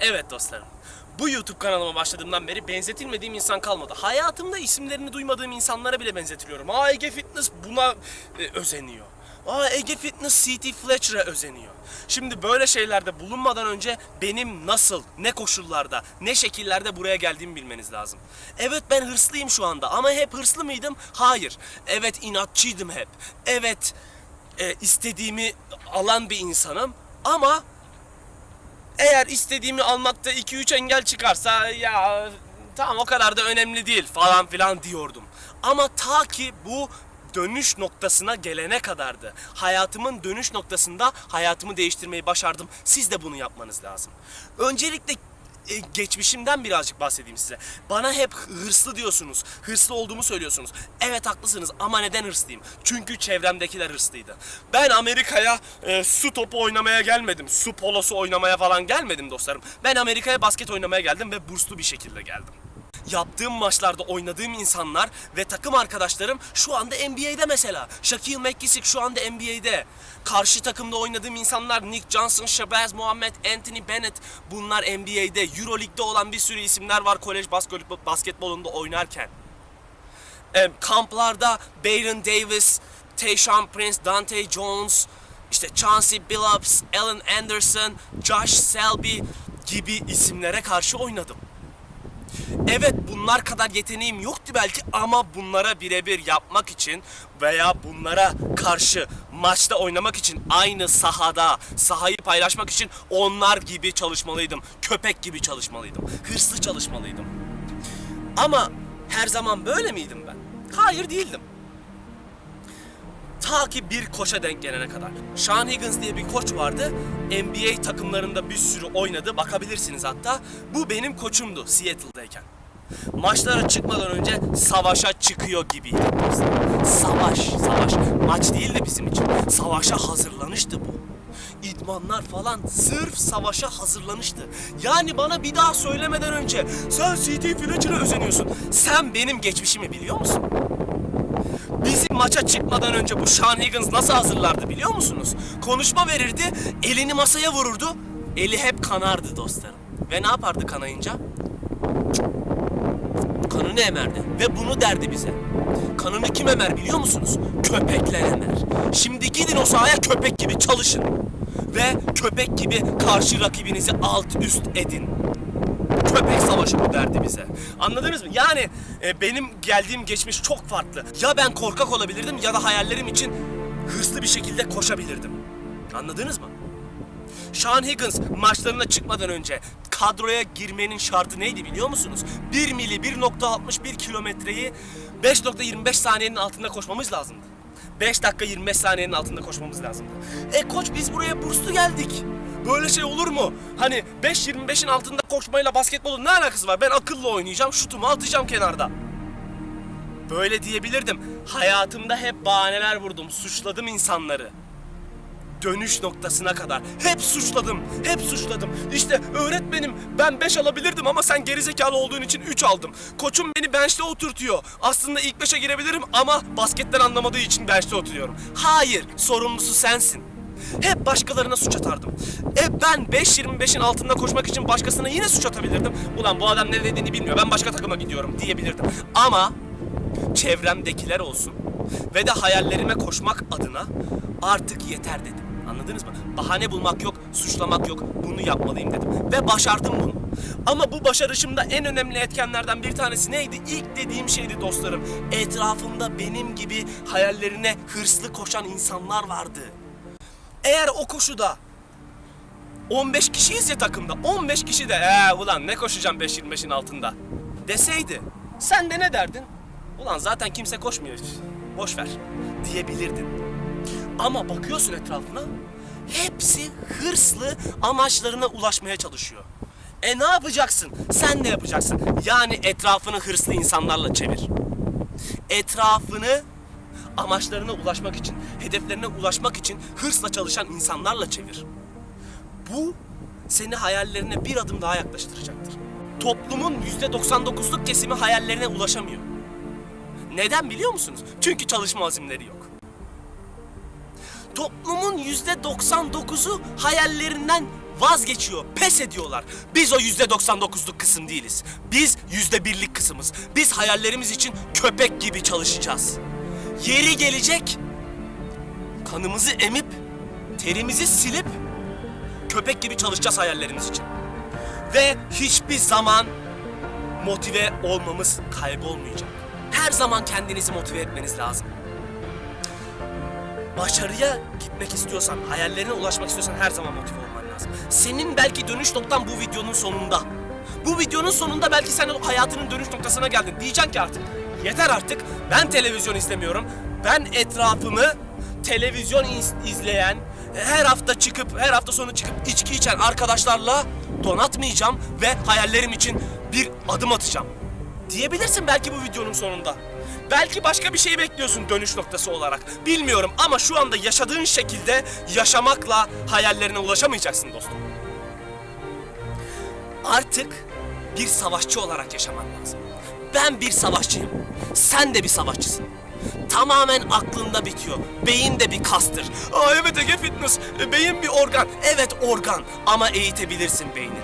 Evet dostlarım. Bu YouTube kanalıma başladığımdan beri benzetilmediğim insan kalmadı. Hayatımda isimlerini duymadığım insanlara bile benzetiliyorum. Aa Ege Fitness buna e, özeniyor. Aa Ege Fitness CT Fletcher'a özeniyor. Şimdi böyle şeylerde bulunmadan önce benim nasıl, ne koşullarda, ne şekillerde buraya geldiğimi bilmeniz lazım. Evet ben hırslıyım şu anda ama hep hırslı mıydım? Hayır. Evet inatçıydım hep. Evet e, istediğimi alan bir insanım ama eğer istediğimi almakta 2-3 engel çıkarsa ya tamam o kadar da önemli değil falan filan diyordum. Ama ta ki bu dönüş noktasına gelene kadardı. Hayatımın dönüş noktasında hayatımı değiştirmeyi başardım. Siz de bunu yapmanız lazım. Öncelikle e, geçmişimden birazcık bahsedeyim size. Bana hep hırslı diyorsunuz. Hırslı olduğumu söylüyorsunuz. Evet haklısınız ama neden hırslıyım? Çünkü çevremdekiler hırslıydı. Ben Amerika'ya e, su topu oynamaya gelmedim. Su polosu oynamaya falan gelmedim dostlarım. Ben Amerika'ya basket oynamaya geldim ve burslu bir şekilde geldim. Yaptığım maçlarda oynadığım insanlar ve takım arkadaşlarım şu anda NBA'de mesela. Shaquille McGissick şu anda NBA'de. Karşı takımda oynadığım insanlar Nick Johnson, Shabazz Muhammad, Anthony Bennett bunlar NBA'de. Euroleague'de olan bir sürü isimler var kolej basketbol, basketbolunda oynarken. E, kamplarda Baron Davis, Tayshaun Prince, Dante Jones, işte Chauncey Billups, Allen Anderson, Josh Selby gibi isimlere karşı oynadım. Evet bunlar kadar yeteneğim yoktu belki ama bunlara birebir yapmak için veya bunlara karşı maçta oynamak için aynı sahada sahayı paylaşmak için onlar gibi çalışmalıydım. Köpek gibi çalışmalıydım. Hırslı çalışmalıydım. Ama her zaman böyle miydim ben? Hayır değildim. Ta ki bir koça denk gelene kadar. Sean Higgins diye bir koç vardı. NBA takımlarında bir sürü oynadı. Bakabilirsiniz hatta. Bu benim koçumdu Seattle'dayken. Maçlara çıkmadan önce savaşa çıkıyor gibiydi. Savaş, savaş. Maç değildi bizim için. Savaşa hazırlanıştı bu. İdmanlar falan sırf savaşa hazırlanıştı. Yani bana bir daha söylemeden önce sen CT Fletcher'a özeniyorsun. Sen benim geçmişimi biliyor musun? Bizim maça çıkmadan önce bu Sean Higgins nasıl hazırlardı biliyor musunuz? Konuşma verirdi, elini masaya vururdu. Eli hep kanardı dostlarım. Ve ne yapardı kanayınca? Kanını emerdi. Ve bunu derdi bize. Kanını kim emer biliyor musunuz? Köpekler emer. Şimdi gidin o sahaya köpek gibi çalışın. Ve köpek gibi karşı rakibinizi alt üst edin köpek savaşı bu derdi bize. Anladınız mı? Yani e, benim geldiğim geçmiş çok farklı. Ya ben korkak olabilirdim ya da hayallerim için hırslı bir şekilde koşabilirdim. Anladınız mı? Sean Higgins maçlarına çıkmadan önce kadroya girmenin şartı neydi biliyor musunuz? 1 mili 1.61 kilometreyi 5.25 saniyenin altında koşmamız lazımdı. 5 dakika 25 saniyenin altında koşmamız lazımdı. E koç biz buraya burslu geldik. Böyle şey olur mu? Hani 5.25'in altında koşmayla basketbolun ne alakası var? Ben akıllı oynayacağım, şutumu atacağım kenarda. Böyle diyebilirdim. Hayatımda hep bahaneler vurdum, suçladım insanları dönüş noktasına kadar. Hep suçladım, hep suçladım. İşte öğretmenim ben 5 alabilirdim ama sen gerizekalı olduğun için 3 aldım. Koçum beni bench'te oturtuyor. Aslında ilk 5'e girebilirim ama basketten anlamadığı için bench'te oturuyorum. Hayır, sorumlusu sensin. Hep başkalarına suç atardım. E ben 5.25'in altında koşmak için başkasına yine suç atabilirdim. Ulan bu adam ne dediğini bilmiyor. Ben başka takıma gidiyorum diyebilirdim. Ama çevremdekiler olsun ve de hayallerime koşmak adına artık yeter dedim. Anladınız mı? Bahane bulmak yok, suçlamak yok. Bunu yapmalıyım dedim. Ve başardım bunu. Ama bu başarışımda en önemli etkenlerden bir tanesi neydi? İlk dediğim şeydi dostlarım. Etrafımda benim gibi hayallerine hırslı koşan insanlar vardı. Eğer o koşuda 15 kişiyiz ya takımda. 15 kişi de ee ulan ne koşacağım 5.25'in altında deseydi. Sen de ne derdin? Ulan zaten kimse koşmuyor. Boş ver diyebilirdin. Ama bakıyorsun etrafına hepsi hırslı amaçlarına ulaşmaya çalışıyor. E ne yapacaksın? Sen de yapacaksın. Yani etrafını hırslı insanlarla çevir. Etrafını amaçlarına ulaşmak için, hedeflerine ulaşmak için hırsla çalışan insanlarla çevir. Bu seni hayallerine bir adım daha yaklaştıracaktır. Toplumun %99'luk kesimi hayallerine ulaşamıyor. Neden biliyor musunuz? Çünkü çalışma azimleri yok. Toplumun %99'u hayallerinden vazgeçiyor, pes ediyorlar. Biz o yüzde 99'luk kısım değiliz. Biz yüzde birlik kısmız. Biz hayallerimiz için köpek gibi çalışacağız. Yeri gelecek, kanımızı emip, terimizi silip, köpek gibi çalışacağız hayallerimiz için. Ve hiçbir zaman motive olmamız kaybolmayacak. Her zaman kendinizi motive etmeniz lazım. Başarıya gitmek istiyorsan, hayallerine ulaşmak istiyorsan her zaman motive olman lazım. Senin belki dönüş noktan bu videonun sonunda. Bu videonun sonunda belki sen hayatının dönüş noktasına geldin. Diyeceksin ki artık yeter artık ben televizyon izlemiyorum. Ben etrafımı televizyon iz- izleyen, her hafta çıkıp, her hafta sonu çıkıp içki içen arkadaşlarla donatmayacağım ve hayallerim için bir adım atacağım. Diyebilirsin belki bu videonun sonunda. Belki başka bir şey bekliyorsun dönüş noktası olarak. Bilmiyorum ama şu anda yaşadığın şekilde yaşamakla hayallerine ulaşamayacaksın dostum. Artık bir savaşçı olarak yaşaman lazım. Ben bir savaşçıyım. Sen de bir savaşçısın. Tamamen aklında bitiyor. Beyin de bir kastır. Aa evet Ege Fitness. E, Beyin bir organ. Evet organ. Ama eğitebilirsin beynini.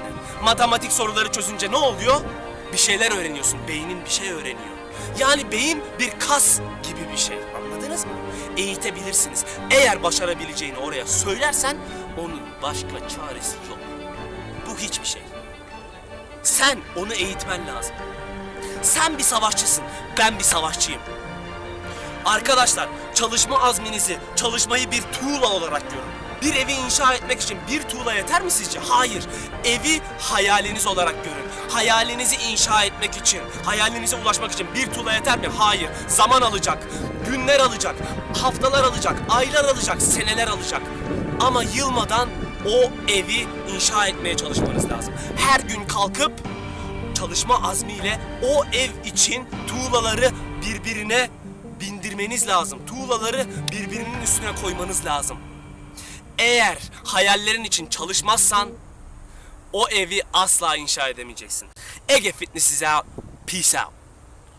Matematik soruları çözünce ne oluyor? Bir şeyler öğreniyorsun. Beynin bir şey öğreniyor. Yani beyin bir kas gibi bir şey. Anladınız mı? Eğitebilirsiniz. Eğer başarabileceğini oraya söylersen onun başka çaresi yok. Bu hiçbir şey. Sen onu eğitmen lazım. Sen bir savaşçısın, ben bir savaşçıyım. Arkadaşlar, çalışma azminizi, çalışmayı bir tuğla olarak görün. Bir evi inşa etmek için bir tuğla yeter mi sizce? Hayır. Evi hayaliniz olarak görün. Hayalinizi inşa etmek için, hayalinize ulaşmak için bir tuğla yeter mi? Hayır. Zaman alacak, günler alacak, haftalar alacak, aylar alacak, seneler alacak. Ama yılmadan o evi inşa etmeye çalışmanız lazım. Her gün kalkıp çalışma azmiyle o ev için tuğlaları birbirine bindirmeniz lazım. Tuğlaları birbirinin üstüne koymanız lazım. Eğer hayallerin için çalışmazsan o evi asla inşa edemeyeceksin. Ege Fitness out. Peace out.